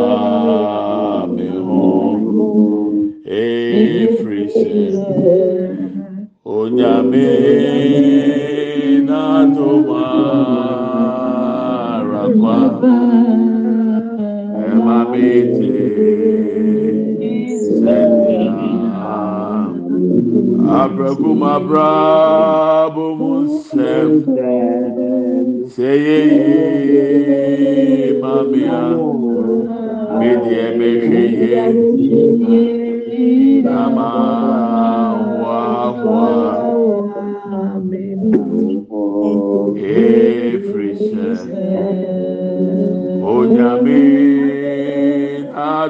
meho. Efrisem. Mi te sɛnea aprɛku ma brabo mu nsɛm sɛ yeye mamia mi deɛ mehwɛ yie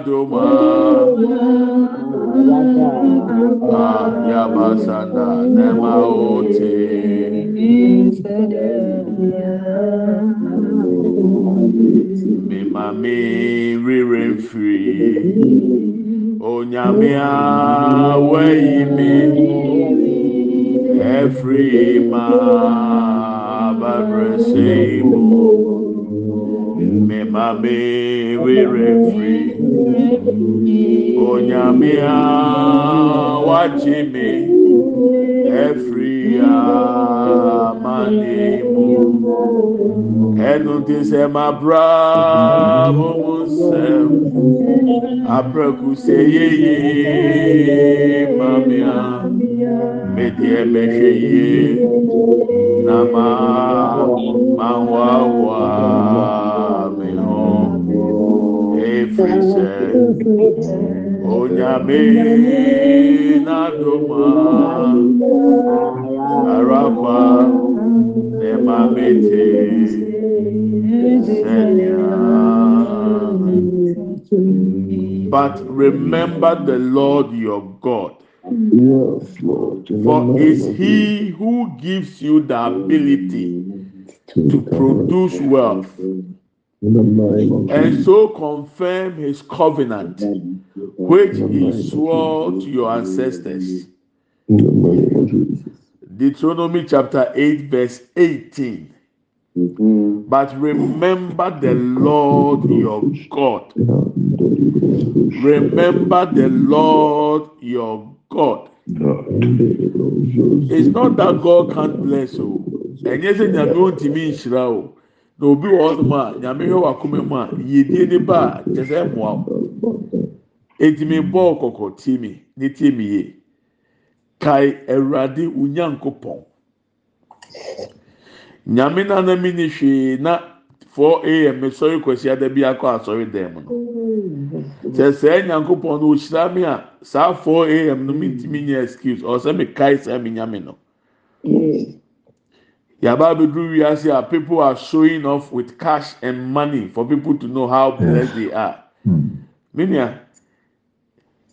adoma ayabasanda nema ote mema mi rere mfiri onyame awayi mi efiri ma babrɛsɛ mu mema mi rere mfiri onyame awagye mi efiri amane mu ɛnu ti sɛ ma bra mo mu nsɛm aprɛku yeye mamia medeɛ mɛhwɛ yie na ma ma hoahoa me ho efiri sɛ onyame nadoma arakwa ne ma mete sɛnea but remember the lord your god. Yes, Lord. For it's he who gives you the ability to produce wealth and so confirm his covenant which he swore to your ancestors In the name of Jesus. Deuteronomy chapter 8, verse 18. Mm-hmm. But remember the Lord your God. Remember the Lord your God. It's not that God can't bless you. ɛnyɛ sɛ nyame ontumi nhyira o na obi wɔ hɔnom a nyame hwɛ wakoma mu a yiedie ne ba a kyɛ sɛ mmoa etimi bɔɔl kɔkɔ tie mi ne tie mi yie. Kae awurade onyankopɔn nyame nana mi ni hwee na 4 am sɔre kwasi ada bi akɔ asɔre dan mu no. Sɛ sɛ nyankopɔn no ohyira mi a saa 4 am no mi ntumi nye excuse. Ɔsɛ mi kae sɛ mi nyame no yaba abeduru wiase a people are showing off with cash and money for people to know how blessed they are. Minia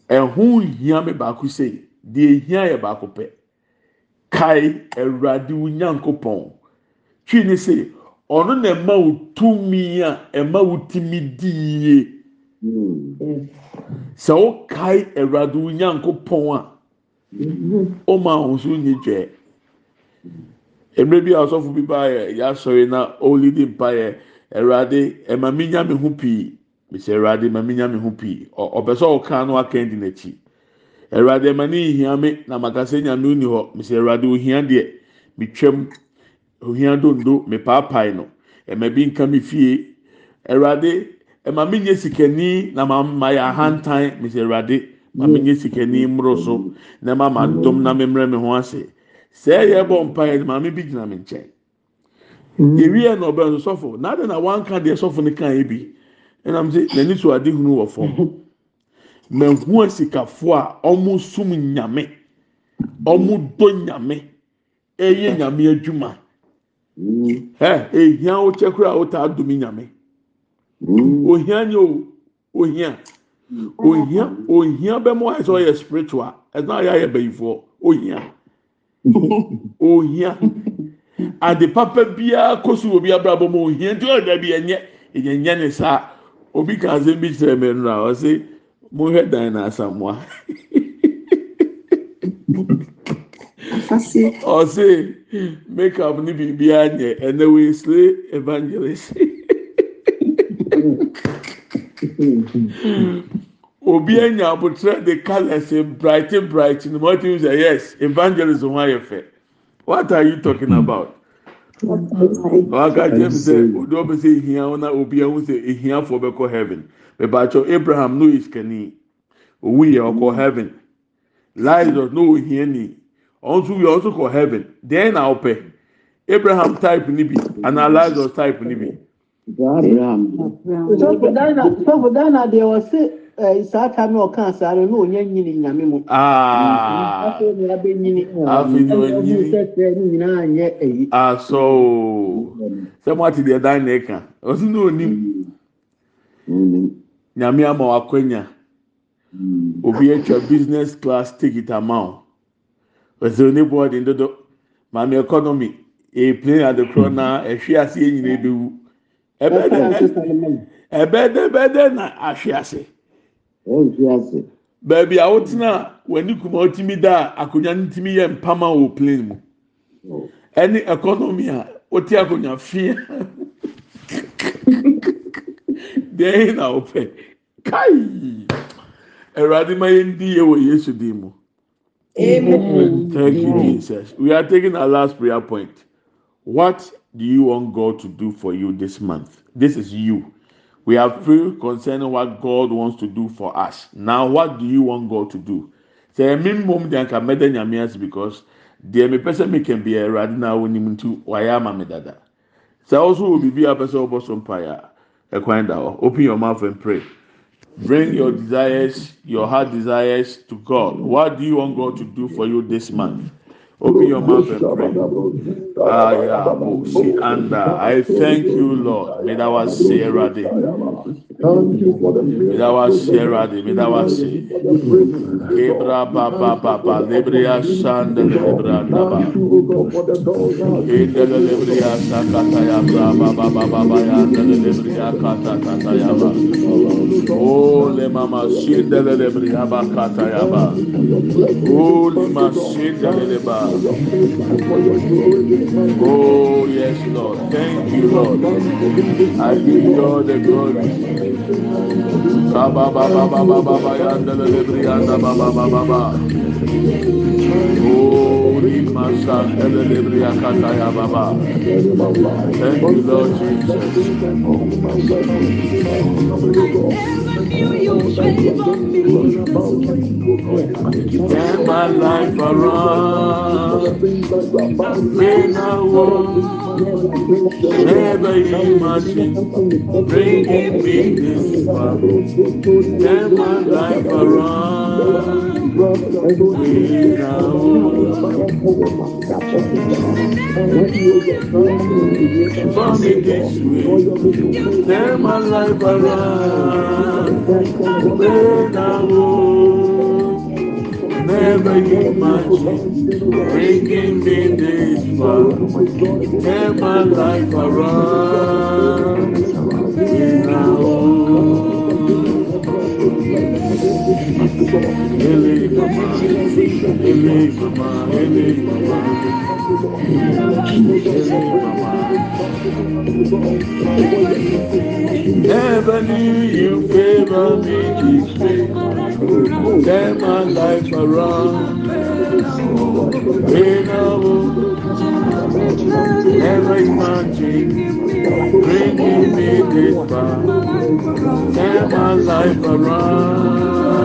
ɛho hia me baako sei deɛ hia yɛ baako pɛ kae awurade wo nyankopɔn twi ne se ɔno na ɛma wo tumi a ɛma wo timi di yie sɛ wo kae awurade wo nyankopɔn a ɔma ahosuo nye twɛ mmerɛ bi a ɔsɔfo bi ba yɛ yasɔre na ɔlidi mpa yɛ awurade ɛma mi nya mi ho pii. Bisɛ awurade ɛma mi nya mi ho pii. Ɔpɛ sɛ ɔka no aka ndi n'akyi. Awurade ɛma ne mi na makasa nyame ni hɔ. Bisɛ awurade ohia deɛ mi twɛm ohia dondo mi paapae no. Ɛma bi nka mi fie. Awurade ɛma mi nye sikani na ma ma yɛ ahantan. Bisɛ awurade ma mi nye sikani mmoro na ma ma dom na mi mmerɛ mi ho ase sɛ ɛyɛ bɔ mpa yɛ maame bi gyina mi nkyɛn. Ewie na ɔbɛn so sɔfo. N'ade na wanka deɛ sɔfo ne kan yi bi ɛnam sɛ n'ani so ade hunu wɔ fam. <laughs> Mɛhu asikafo a ɔmo sum nyame. Ɔmo dɔ nyame. Ɛyɛ <laughs> nyame adwuma. Ɛ ehia wokyɛ kura a wota adomi nyame. Ohia nye o. Ohia. Ohia ohia bɛ mo ayɛ sɛ ɔyɛ spiritual. Ɛna ayɛ ayɛ bɛyifoɔ. Ohia ohia ade papa biara kosu obi abrabɔ mu ohia nti ọ dabi ɛnyɛ e ɛnyɛ e ne saa obi ka ase bi kyerɛ mɛ nura ɔsi mo hwɛ dan na asamoa ɔsi make up ni biribiara anyɛ ɛnɛ e wei slay evangelist. <laughs> <laughs> obi anya abotire de colours bright bright. No more things say yes evangelism wa yɛ fɛ what are you talking about? Waka james sɛ odo ɔbɛ sɛ ehia na obi ɛho sɛ ehia bɛkɔ heaven. Bɛbàtɔ abraham no is owu yɛ ɔkɔ heaven. Lazarus no ohia ni. Ɔnso yɛ ɔnso kɔ heaven. Then na ɔpɛ abraham type ni bi ana lazarus type ni bi. sɔfo dana deɛ ɔse. Eh, saa ta no ɔka saa no na ɔnyɛ nyini nyame mu. Ah. Afei ne abɛnyini sɛ sɛ no nyinaa nyɛ ayi. Asɔo sɛ moate deɛ dan na ɛka ɔso na ɔnim. Nyame ama wakwanya. Hmm. Obi atwa business class ticket amount ɔsɛ oni board dodo maame economy. Eplane adekorɔ na ɛhwe ase nyinaa ebewu ɛbɛɛ dɛ ɛbɛɛ dɛ ɛbɛɛ dɛ na ahwe ase. Baabi a wotena w'ani kuma otimi da a akonnwa no ntumi yɛ mpama wɔ plane mu. Ɛne economy a wote akonnwa fia deɛ na wopɛ kai awurade ma yɛn di yɛ wɔ yesu din mu thank you jesus. We are taking our last prayer point. What do you want god to do for you this month? This is you we have prayed concerning what god wants to do for us. Now what do you want god to do? Sɛ ɛmi mmom deɛ nka mɛda nyame ase because deɛ mepɛ sɛ meka bi awurade na wɔnim nti wayɛ ama me dada. Sɛ ɔso wɔ biribi a pɛ sɛ ɔbɔ so mpaeɛ a ɛkwan da hɔ. Open your mouth and pray. Bring your desires your heart desires to god. What do you want god to do for you this month open your mouth and pray. I thank you lord. May that was sarah day may that was sarah day may that was ebra baba baba lebria sanda lebra daba Indele lebria sakata ya bra baba baba baba ya indele lebria kata kata ya ba. Oh le mama shindele lebria ba kata oh le ma shindele leba Oh, yes, Lord. Thank you, Lord. I give you all the glory. Baba, baba, baba, baba, yanda, le, lebri, yanda, baba, baba, baba. Oh, le, lebri, yakata, ya, baba. Thank you, Lord Jesus. Turn my life around. When I want, never imagine bringing me this far. Turn my life around. Turn my life around. Never imagine bringing me. Turn my life around. Knew you favor me this way. Turn my life around. Never imagine bringing me this far. Turn my life around.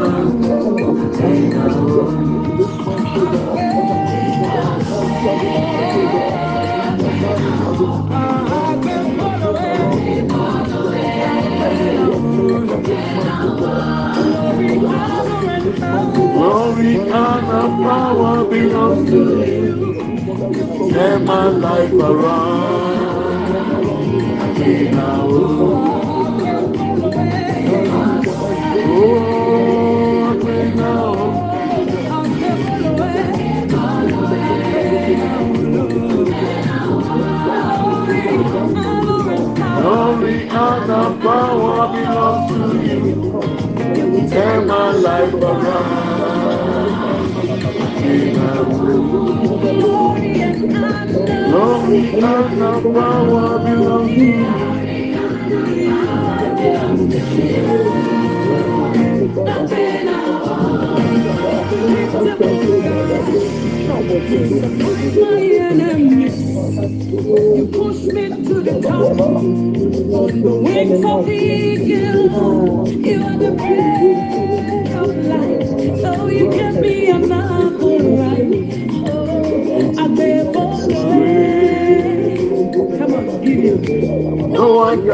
My life Glory and power belong to you. Push me to the top. On the wings of the eagle, you are the breath of life. So you can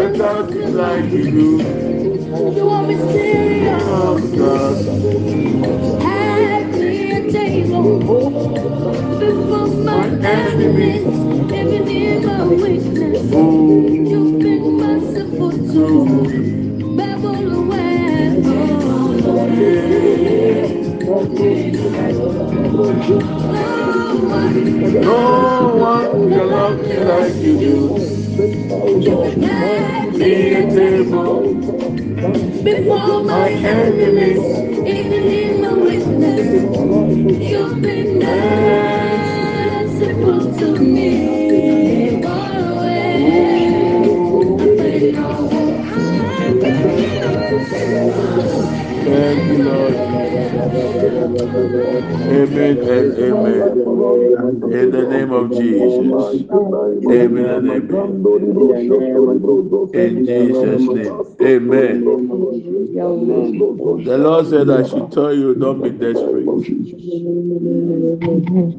Can love like you do. You are mysterious. Oh. Had me a table before my enemies, even in my weakness. You've been merciful to me. Babble away. No one can love me like you do. Be a table Before my enemies, even in my weakness, you've been merciful to me. Far. Thank you, Lord. Amen and amen. In the name of Jesus. Amen and amen. In Jesus' name. Amen. The Lord said, I should tell you, don't be desperate.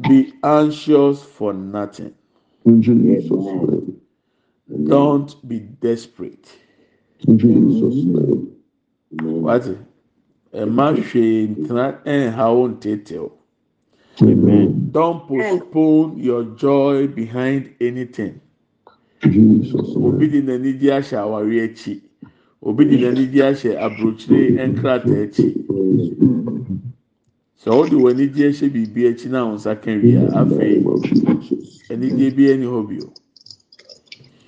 Be anxious for nothing. Don't be desperate. What? Emma hwee ntena ɛnha wo ntetew. Amen. Don't postpone your joy behind anything. Obi di n'ani di ahyɛ awari akyi. Obi di n'ani di ahyɛ aburokyire nkrataa akyi. Sɛ wode w'ani di ahyɛ biribi akyi na wɔn nsa ka In wie a, the name afei anigye bi ani hɔ bio.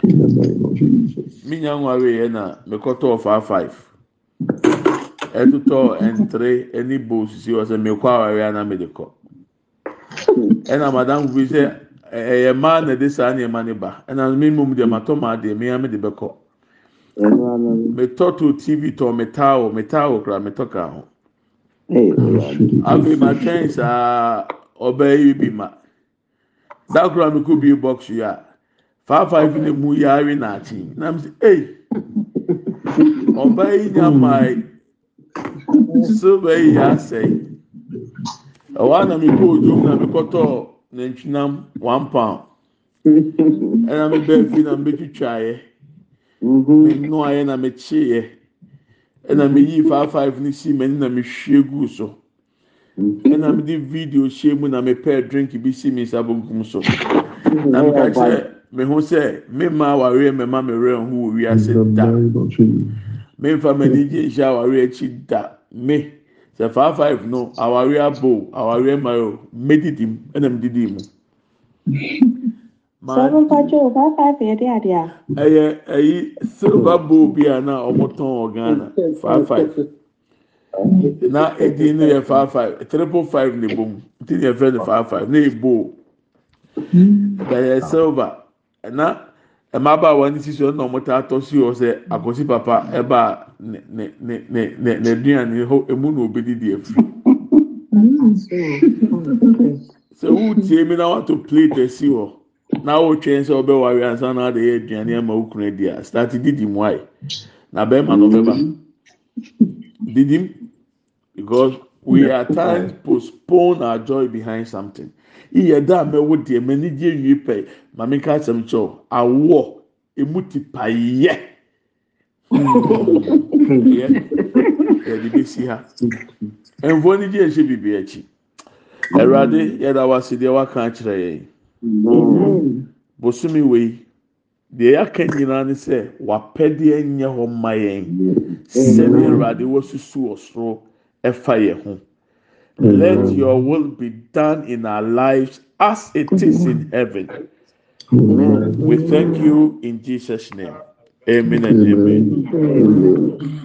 In the name of Jesus. Mi nya nware yɛ na mekɔtɔɔ five five. Ɛtotɔ ntere ɛne bowl sisi hɔ sɛ mekɔ awari a na mede kɔ. <laughs> Ɛna madam bi sɛ ɛyɛ mmaa na ɛde saa nneɛma ne ba. Ɛna mi mu deɛ matɔ maa deɛ mi ame de bɛkɔ. Metɔ to TV tɔ me towel me towel kora metɔ ka ho. afei ma twɛn saa ɔbaa yi bi ma. Dakora mi ko bi box yi a five five na mu yaare n'akyi na mi sɛ ee ɔbaa yi nya maa yi. Silver yi yɛ asɛe ɛwɔ ana mi kɔ odwom na mi kɔtɔ nantwinam one pound. <laughs> Ɛna mi bɛɛ fi na mi bɛ twitwa yɛ mi nua yɛ na mi kye yɛ ɛna mi yi five five ne si mɛ na mi hwie gu so. ɛna mi de video hyɛ mu na mi pɛ drink bi si mi nsa bonkum so. Na mi ka kyerɛ mi ho sɛ mi ma awaare mi ma mi rɛ ho wɔ wiase da. Mi nfa mi ani gye nhyɛ awaare akyi da. Mi sɛ five five no awari abo awari ɛma o medidi mu ɛna mu. Didi mu. Sọ fún Pàjọ́ five five yẹ dé àdé à. ɛyɛ ɛyi silver bowl bi a na ɔmo tɔn wɔ ghana five five. Na edin no yɛ five five triple five na ebom ti na yɛfrɛ no five five na yɛ bowl ɛyɛ silver. Ɛna mmabaawa ne sisi hɔ na taa tɔ si hɔ sɛ akosi papa ɛba ne ne ne ne ne n'aduane hɔ emu na obedidi efiri sɛ wutie mi na wato plate esi hɔ na wotwɛn sɛ ɔbɛware ansa na ade yɛ aduane ama okunu adi a start didi mu ayi na bɛrima no bɛba didi because we at times postpone our joy behind something iyɛ da mɛwo deɛ mɛni gye wie pɛ maame nka asɛm kyɛw awɔ emu ti pa yɛ yɛ yɛde besi ha. Mfoɔ ni gye ɛhyɛ bibi akyi. Ɛwurade yɛda wasi deɛ waka akyerɛ yɛn. Bosomi wei deɛ yɛaka nyinaa ne sɛ wapɛdeɛ nyɛ hɔ mma yɛn. Sɛdeɛ awurade wasusu wɔ soro ɛfa yɛn ho. Let mm. your will be done in our lives as it is in heaven. Mm. We thank you in jesus name. Amen and amen.